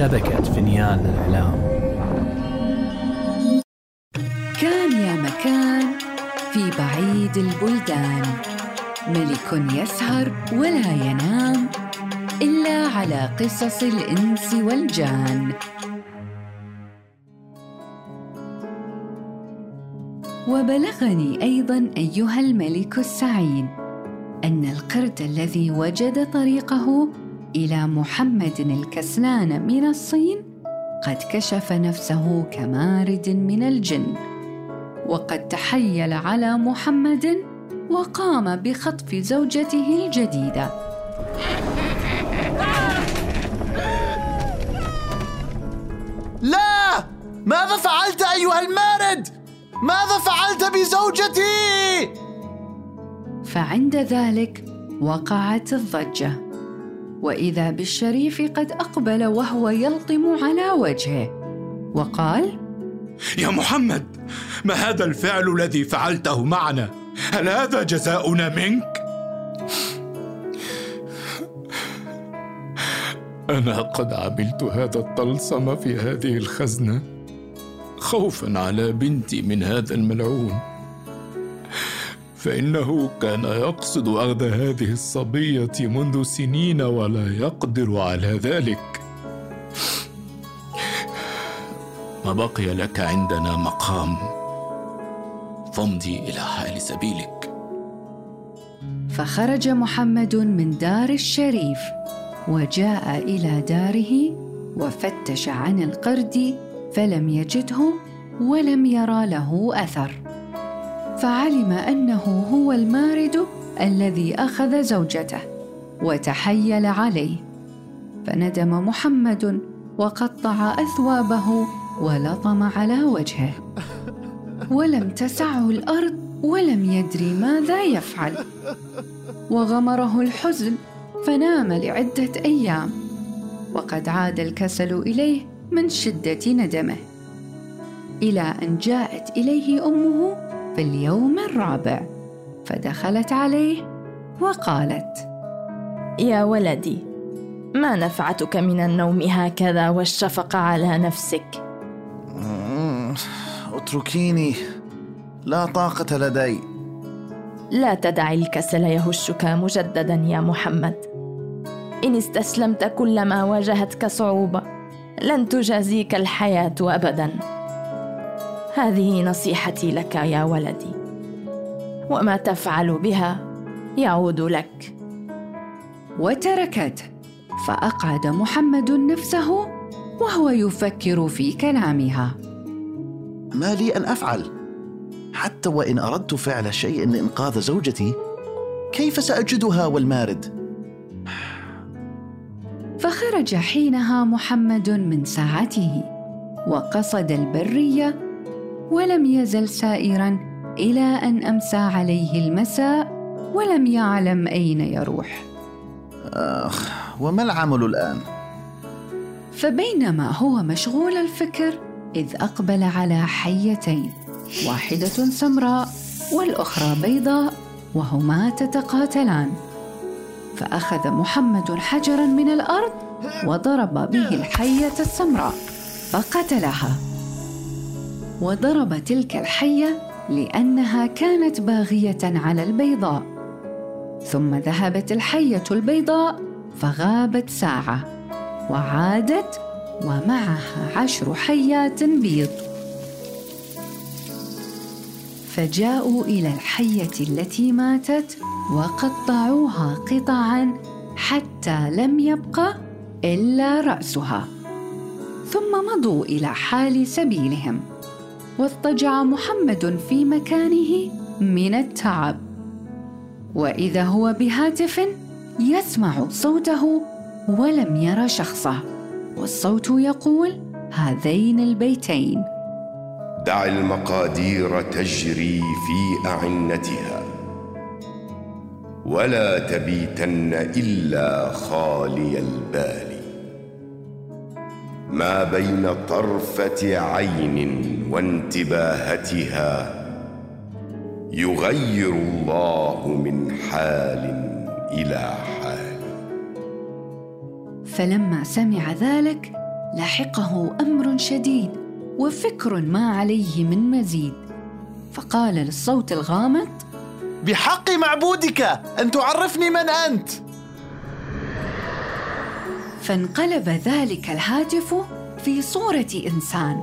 شبكة فينيان الإعلام. كان يا مكان في بعيد البلدان. ملك يسهر ولا ينام إلا على قصص الإنس والجان. وبلغني أيضا أيها الملك السعيد أن القرد الذي وجد طريقه إلى محمد الكسلان من الصين قد كشف نفسه كمارد من الجن وقد تحيل على محمد وقام بخطف زوجته الجديدة. لا! ماذا فعلت أيها المارد؟ ماذا فعلت بزوجتي؟ فعند ذلك وقعت الضجة. وإذا بالشريف قد أقبل وهو يلطم على وجهه. وقال يا محمد ما هذا الفعل الذي فعلته معنا؟ هل هذا جزاؤنا منك؟ أنا قد عملت هذا الطلسم في هذه الخزنة. خوفا على بنتي من هذا الملعون. فإنه كان يقصد أخذ هذه الصبية منذ سنين ولا يقدر على ذلك. ما بقي لك عندنا مقام. فامضي إلى حال سبيلك. فخرج محمد من دار الشريف وجاء إلى داره وفتش عن القرد فلم يجده ولم يرى له أثر. فعلم أنه هو المارد الذي أخذ زوجته وتحيل عليه. فندم محمد وقطع أثوابه ولطم على وجهه. ولم تسعه الأرض ولم يدري ماذا يفعل. وغمره الحزن فنام لعدة أيام. وقد عاد الكسل إليه من شدة ندمه. إلى أن جاءت إليه أمه في اليوم الرابع. فدخلت عليه وقالت يا ولدي ما نفعتك من النوم هكذا والشفقه على نفسك؟ اتركيني. لا طاقة لدي. لا تدع الكسل يهشك مجددا يا محمد. إن استسلمت كلما واجهتك صعوبة لن تجازيك الحياة ابدا. هذه نصيحتي لك يا ولدي وما تفعل بها يعود لك. وتركته فأقعد محمد نفسه وهو يفكر في كلامها. ما لي أن أفعل؟ حتى وإن أردت فعل شيء لإنقاذ زوجتي كيف سأجدها والمارد؟ فخرج حينها محمد من ساعته وقصد البرية ولم يزل سائرا إلى أن أمسى عليه المساء ولم يعلم أين يروح. أخ وما العمل الآن؟ فبينما هو مشغول الفكر إذ أقبل على حيتين واحدة سمراء والأخرى بيضاء وهما تتقاتلان. فأخذ محمد حجرا من الأرض وضرب به الحية السمراء فقتلها. وضرب تلك الحية لأنها كانت باغية على البيضاء. ثم ذهبت الحية البيضاء فغابت ساعة وعادت ومعها عشر حيات بيض. فجاءوا إلى الحية التي ماتت وقطعوها قطعا حتى لم يبق إلا رأسها. ثم مضوا إلى حال سبيلهم. واضطجع محمد في مكانه من التعب. وإذا هو بهاتف يسمع صوته ولم ير شخصه. والصوت يقول هذين البيتين دع المقادير تجري في أعنتها. ولا تبيتن إلا خالي البال. ما بين طرفة عين وانتباهتها يغير الله من حال إلى حال. فلما سمع ذلك لحقه أمر شديد وفكر ما عليه من مزيد. فقال للصوت الغامض بحق معبودك أن تعرفني من أنت. فانقلب ذلك الهاتف في صورة إنسان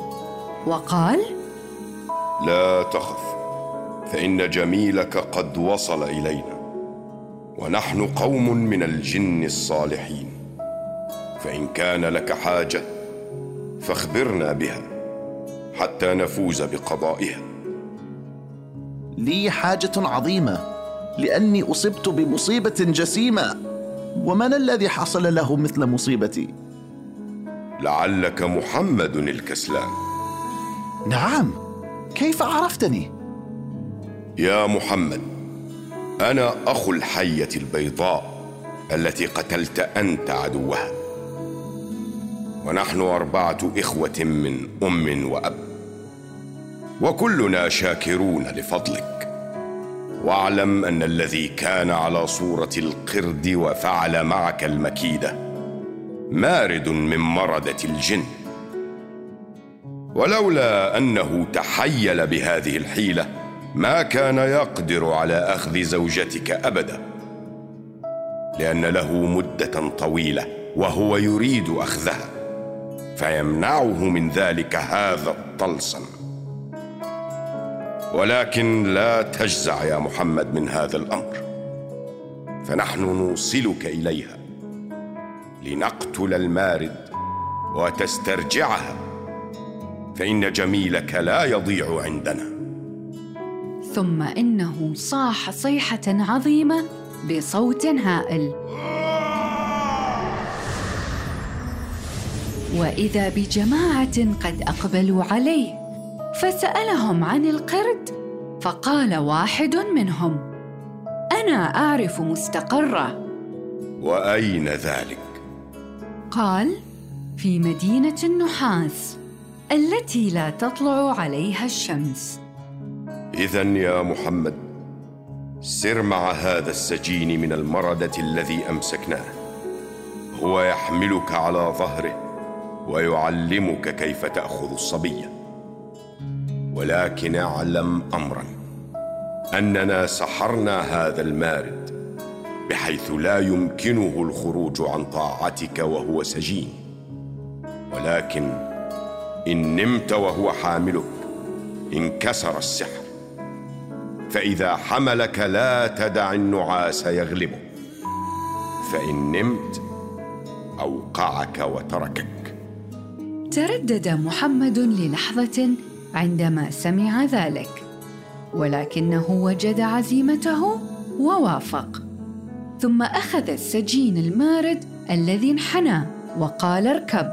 وقال لا تخف فإن جميلك قد وصل إلينا ونحن قوم من الجن الصالحين فإن كان لك حاجة فاخبرنا بها حتى نفوز بقضائها. لي حاجة عظيمة لأني أصبت بمصيبة جسيمة. ومن الذي حصل له مثل مصيبتي؟ لعلك محمد الكسلان. نعم. كيف عرفتني؟ يا محمد أنا اخو الحية البيضاء التي قتلت أنت عدوها. ونحن أربعة إخوة من أم وأب وكلنا شاكرون لفضلك. واعلم أن الذي كان على صورة القرد وفعل معك المكيدة مارد من مردة الجن. ولولا أنه تحيل بهذه الحيلة ما كان يقدر على أخذ زوجتك أبدا. لأن له مدة طويلة وهو يريد أخذها فيمنعه من ذلك هذا الطلسم. ولكن لا تجزع يا محمد من هذا الأمر. فنحن نوصلك إليها لنقتل المارد وتسترجعها. فإن جميلك لا يضيع عندنا. ثم إنه صاح صيحة عظيمة بصوت هائل. وإذا بجماعة قد أقبلوا عليه فسألهم عن القرد فقال واحد منهم أنا أعرف مستقرة. وأين ذلك؟ قال في مدينة النحاس التي لا تطلع عليها الشمس. اذا يا محمد سر مع هذا السجين من المردة الذي أمسكناه. هو يحملك على ظهره ويعلمك كيف تأخذ الصبية. ولكن اعلم امرا أننا سحرنا هذا المارد بحيث لا يمكنه الخروج عن طاعتك وهو سجين. ولكن إن نمت وهو حاملك انكسر السحر. فإذا حملك لا تدع النعاس يغلبه فإن نمت أوقعك وتركك. تردد محمد للحظة عندما سمع ذلك ولكنه وجد عزيمته ووافق. ثم أخذ السجين المارد الذي انحنى وقال اركب.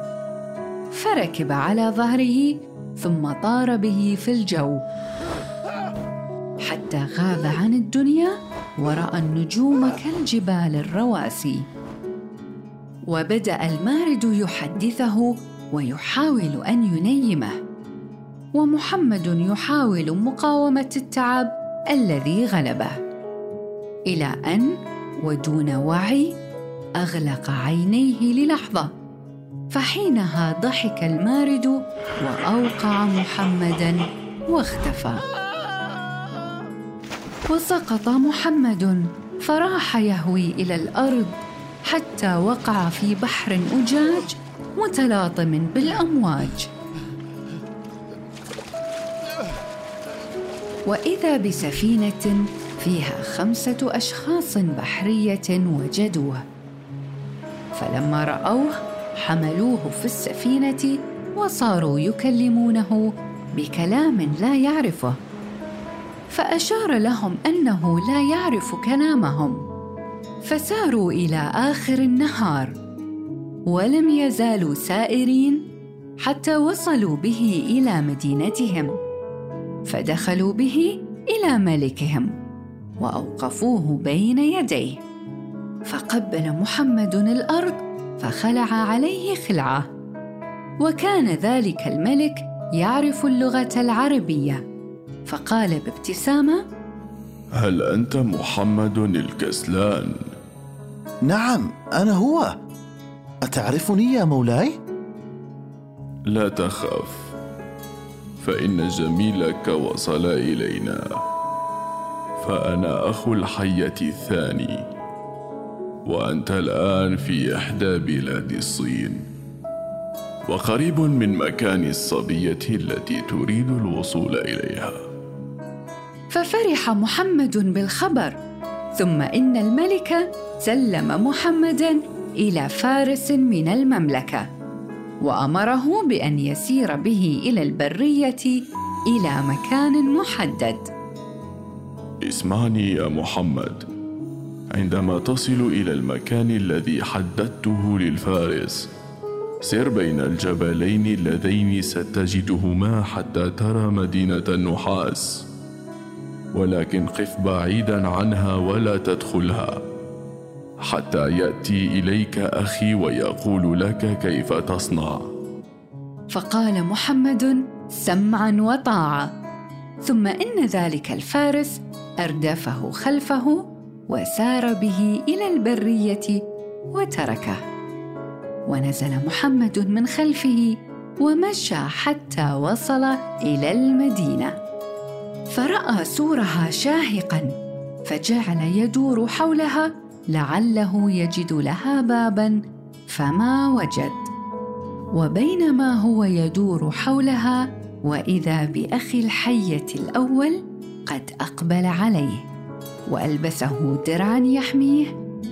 فركب على ظهره ثم طار به في الجو. حتى غاب عن الدنيا ورأى النجوم كالجبال الرواسي. وبدأ المارد يحدثه ويحاول أن ينيمه. ومحمد يحاول مقاومة التعب الذي غلبه. إلى أن ودون وعي أغلق عينيه للحظة فحينها ضحك المارد وأوقع محمدا واختفى. وسقط محمد فراح يهوي إلى الأرض حتى وقع في بحر أجاج متلاطم بالأمواج. وإذا بسفينة فيها خمسة أشخاص بحرية وجدوه فلما رأوه حملوه في السفينة وصاروا يكلمونه بكلام لا يعرفه. فأشار لهم أنه لا يعرف كلامهم. فساروا إلى آخر النهار. ولم يزالوا سائرين حتى وصلوا به إلى مدينتهم. فدخلوا به إلى ملكهم وأوقفوه بين يديه. فقبل محمد الأرض فخلع عليه خلعة. وكان ذلك الملك يعرف اللغة العربية. فقال بابتسامة هل أنت محمد الكسلان؟ نعم أنا هو. أتعرفني يا مولاي؟ لا تخف. فإن جميلك وصل إلينا. فأنا أخو الحية الثاني وأنت الآن في إحدى بلاد الصين. وقريب من مكان الصبية التي تريد الوصول إليها. ففرح محمد بالخبر ثم إن الملك سلم محمدا إلى فارس من المملكة. وأمره بأن يسير به إلى البرية إلى مكان محدد. اسمعني يا محمد. عندما تصل إلى المكان الذي حددته للفارس سر بين الجبلين اللذين ستجدهما حتى ترى مدينة النحاس. ولكن قف بعيدا عنها ولا تدخلها. حتى يأتي إليك أخي ويقول لك كيف تصنع. فقال محمد سمعا وطاعة. ثم إن ذلك الفارس أردفه خلفه وسار به إلى البرية وتركه. ونزل محمد من خلفه ومشى حتى وصل إلى المدينة. فرأى سورها شاهقا فجعل يدور حولها لعله يجد لها بابا فما وجد. وبينما هو يدور حولها وإذا باخي الحية الأول قد أقبل عليه وألبسه درعا يحميه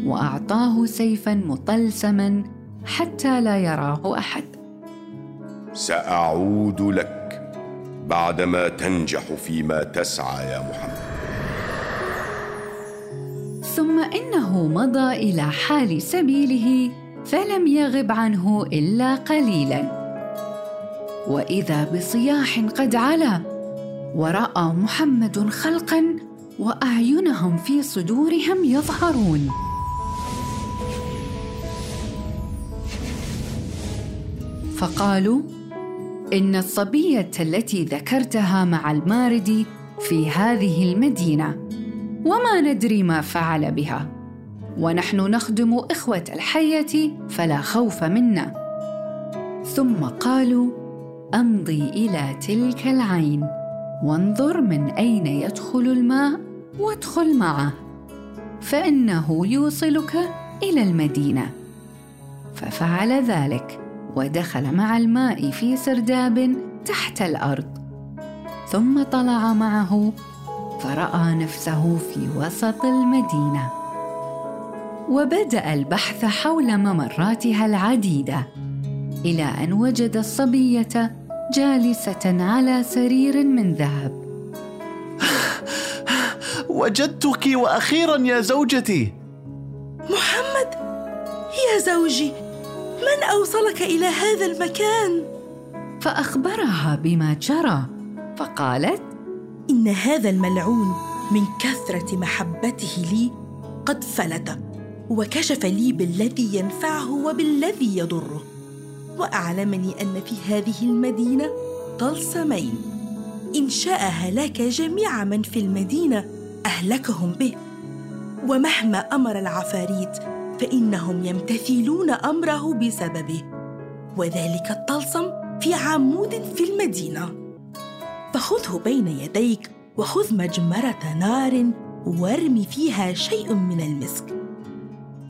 وأعطاه سيفا مطلسما حتى لا يراه أحد. سأعود لك بعدما تنجح فيما تسعى يا محمد. ثم إنه مضى إلى حال سبيله فلم يغب عنه إلا قليلا. وإذا بصياح قد علا ورأى محمد خلقا وأعينهم في صدورهم يظهرون. فقالوا إن الصبية التي ذكرتها مع المارد في هذه المدينة. وما ندري ما فعل بها. ونحن نخدم إخوة الحيه فلا خوف منا. ثم قالوا أمضي إلى تلك العين. وانظر من أين يدخل الماء وادخل معه. فإنه يوصلك إلى المدينة. ففعل ذلك ودخل مع الماء في سرداب تحت الأرض. ثم طلع معه فرأى نفسه في وسط المدينة. وبدأ البحث حول ممراتها العديدة إلى أن وجد الصبية جالسة على سرير من ذهب. وجدتك وأخيرا يا زوجتي. محمد يا زوجي من أوصلك إلى هذا المكان؟ فأخبرها بما جرى فقالت إن هذا الملعون من كثرة محبته لي قد فلت وكشف لي بالذي ينفعه وبالذي يضره وأعلمني أن في هذه المدينة طلسمين. إن شاء هلاك جميع من في المدينة أهلكهم به. ومهما أمر العفاريت فإنهم يمتثلون أمره بسببه. وذلك الطلسم في عمود في المدينة. فخذه بين يديك وخذ مجمرة نار وارم فيها شيء من المسك.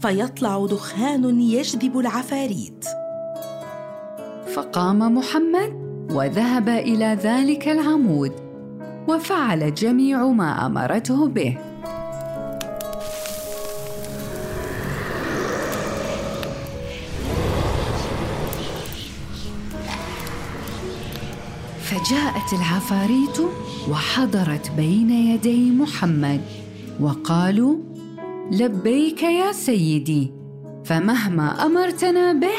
فيطلع دخان يجذب العفاريت. فقام محمد وذهب إلى ذلك العمود وفعل جميع ما أمرته به. فجاءت العفاريت وحضرت بين يدي محمد وقالوا لبيك يا سيدي فمهما أمرتنا به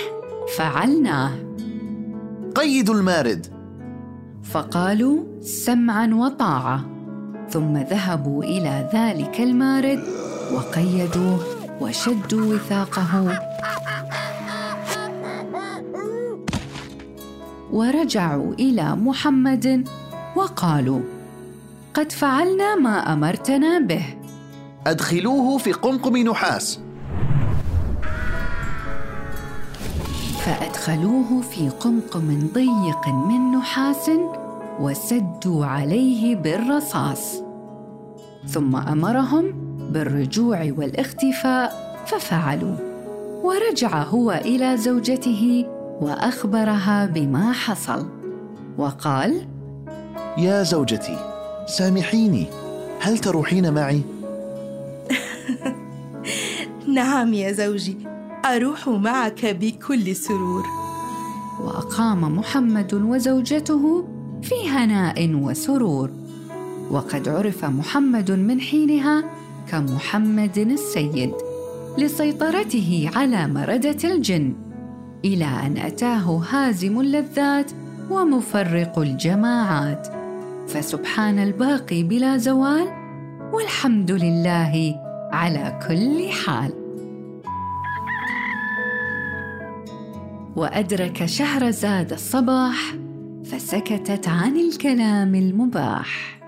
فعلناه. قيدوا المارد. فقالوا سمعا وطاعة. ثم ذهبوا إلى ذلك المارد وقيدوه وشدوا وثاقه. ورجعوا إلى محمد وقالوا قد فعلنا ما أمرتنا به. أدخلوه في قمقم نحاس. فأدخلوه في قمقم ضيق من نحاس وسدوا عليه بالرصاص. ثم أمرهم بالرجوع والاختفاء ففعلوا. ورجع هو إلى زوجته وأخبرها بما حصل. وقال يا زوجتي سامحيني. هل تروحين معي؟ نعم يا زوجي أروح معك بكل سرور. وأقام محمد وزوجته في هناء وسرور. وقد عرف محمد من حينها كمحمد السيد لسيطرته على مردة الجن. إلى أن أتاه هازم اللذات ومفرق الجماعات. فسبحان الباقي بلا زوال والحمد لله على كل حال. وأدرك شهرزاد الصباح فسكتت عن الكلام المباح.